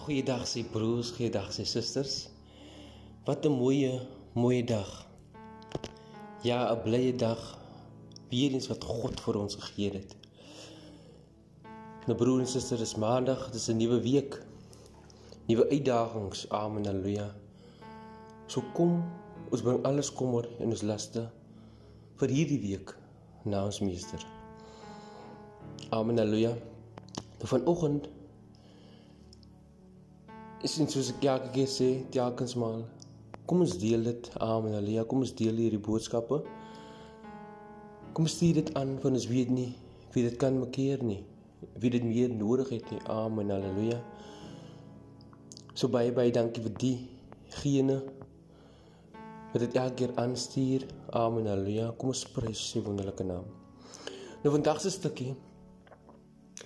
Goeiedag sy broers, goeiedag sy susters. Wat 'n mooi mooi dag. Ja, 'n blye dag. Weer eens wat God vir ons gegee het. Nou broers en susters, dis Maandag, dis 'n nuwe week. Nuwe uitdagings. Amen. Halleluja. So kom, ons bring alles kommer en ons laste vir hierdie week na ons Meester. Amen. Halleluja. Nou vanoggend is dit soos ek elke keer sê, telkens maar kom ons deel dit. Amen. Halleluja. Kom ons deel hierdie boodskappe. Kom stuur dit aan want ons weet nie wie dit kan makkeer nie. Wie dit meer nodig het nie. Amen. Halleluja. So baie baie dankie vir diegene wat dit elke keer aanstuur. Amen. Halleluja. Kom ons prys sy wonderlike naam. Nou vandag se stukkie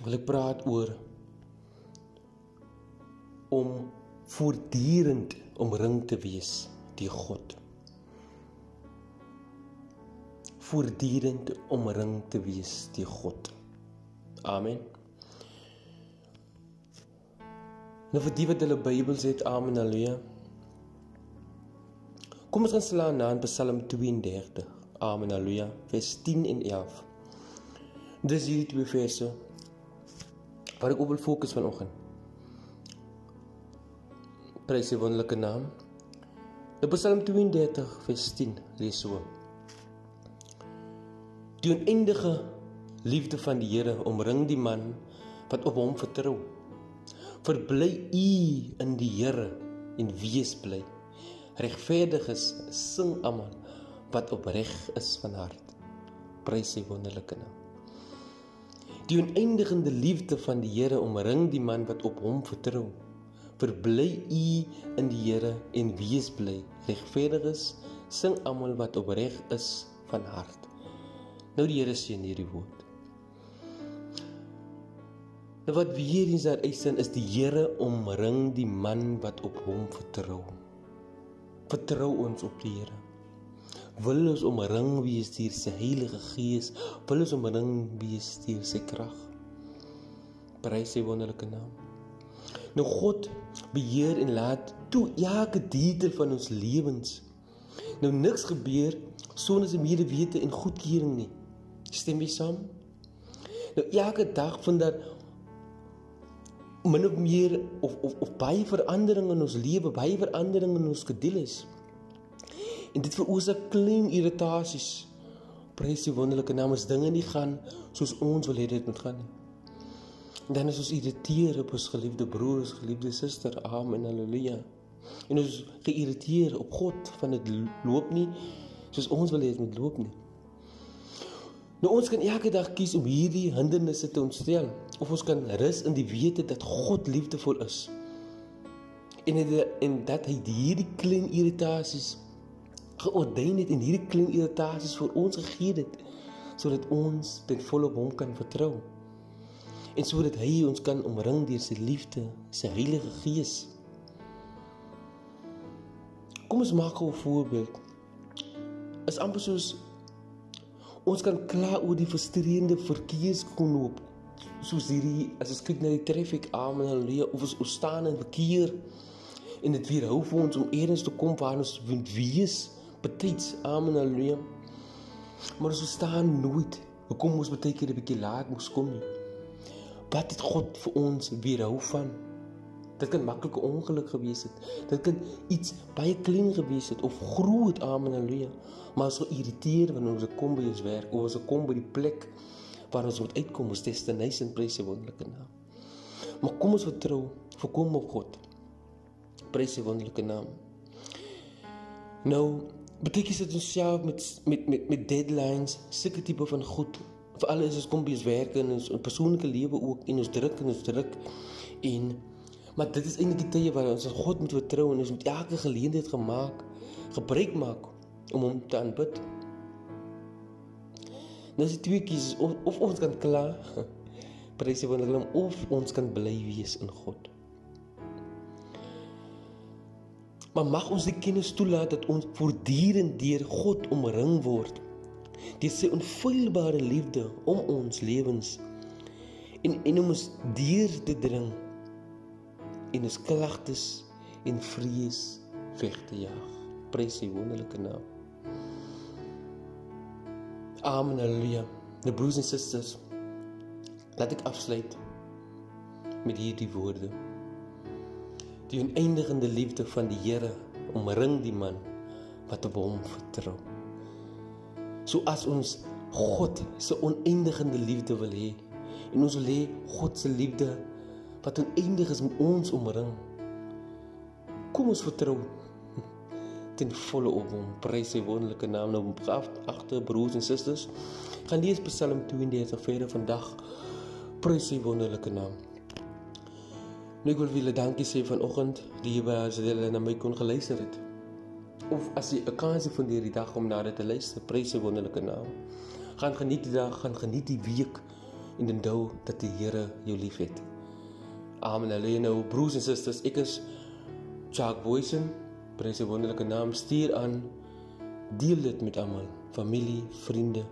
wil ek praat oor om voortdurend omring te wees die God. Voortdurend omring te wees die God. Amen. Nou vir die wat hulle Bybels het, amen, haleluja. Kom ons gaan slaan na in Psalm 32. Amen, haleluja, vers 10 en 11. Dis hierdie twee verse waar ek op wil fokus vanoggend. Prys sy wonderlike naam. In Psalm 32 vers 10 lees so: Die oneindige liefde van die Here omring die man wat op hom vertrou. Verbly u in die Here en wees bly. Regverdiges sing almal wat opreg is van hart. Prys sy wonderlike naam. Die oneindige liefde van die Here omring die man wat op hom vertrou. Verbly u in die Here en wees bly. Regverdiges sing almal wat opreg is van hart. Nou die Here seën hierdie woord. Nou wat weer eens daar uitsin is die Here omring die man wat op hom vertrou. Vertrou ons op die Here. Wil ons omring wees deur sy Heilige Gees, wil ons omring wees deur sy krag. Prys sy wonderlike naam. Nou God beheer en laat toe elke detail van ons lewens. Nou niks gebeur sonder sy medewete en goedkeuring nie. Stem jy saam? Nou elke dag vind daar min of meer of of of baie verandering in ons lewe, baie verandering in ons gedeeles. En dit veroorsaak klein irritasies. Prys die wonderlike naam as dinge nie gaan soos ons wil hê dit moet gaan nie. Dan is ons irriteer op ons geliefde broer, ons geliefde suster. Amen. Halleluja. En ons geïrriteer op God van dit loop nie soos ons wil hê dit moet loop nie. Nou ons kan elke dag kies om hierdie hindernisse te ontstel of ons kan rus in die wete dat God liefdevol is. En dit en dat hy hierdie klein irritasies geordeen het en hierdie klein irritasies vir ons gegee het sodat ons ten volle op hom kan vertrou en sodat hy ons kan omring deur sy liefde, sy Heilige Gees. Kom ons maak 'n voorbeeld. Is amper soos ons kan kla oor die frustrerende verkeersknoop soos hierdie as ons kyk na die traffic amen haleluja of ons staan in verkeer en dit weerhou vir ons om eers te kom waar ons moet wees betyds amen haleluja maar ons staan nooit hoekom ons baie keer 'n bietjie laat moes kom nie Wat het God vir ons weerhou van? Dit kan maklike ongeluk gewees het. Dit kan iets baie klein gewees het of groot, amen, haleluja. Maar so irriteer wanneer ons kom by ons werk of ons kom by die plek waar ons moet uitkom, ons destination prys se wonderlike naam. Maar kom ons vertrou volkom op God. Prys se wonderlike naam. Nou, beteken dit ons self met met met met deadlines, sulke tipe van goed vir alles is kom by ons werk en ons persoonlike lewe ook en ons druk en ons druk en maar dit is eintlik die tye waar ons God moet vertrou en ons moet elke geleentheid gemaak gebruik maak om hom te aanbid. Nou is dit twee kieses of, of ons kan kla prys die wonderlike of ons kan bly wees in God. Maar mag ons die kennis toelaat dat ons voortdurend deur God omring word deur sy onfeilbare liefde om ons lewens en en om ons deur te dring en is klagtes en vrees weg te jaag. Prys sy wonderlike naam. Amen. Halleluja. Nou broers en susters, laat ek afsluit met hierdie woorde. Die oneindige liefde van die Here omring die man wat op hom vertrou. So as ons God se oneindige liefde wil hê en ons wil hê God se liefde wat oneindig is met ons omring. Kom ons vertrou ten volle op hom. Prys sy wonderlike naam nou agter broers en susters. Gaan lees Psalm 32 verder vandag. Prys sy wonderlike naam. Nou ek wil julle dankie sê vanoggend die Hebreëse hulle na my kon geluister het. Of as jy 'n kans het van hierdie dag om na dit te luister, prys sy wonderlike naam. Gaan geniet die dag, gaan geniet die week en onthou dat die Here jou liefhet. Amen. Halleluja. Nou broers en susters, ek is Jacques Boysen. Prys sy wonderlike naam. Stuur aan deel dit met almal, familie, vriende.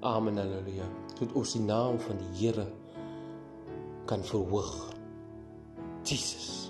Amen. Halleluja. Tot ons die naam van die Here kan verhoog. Jesus.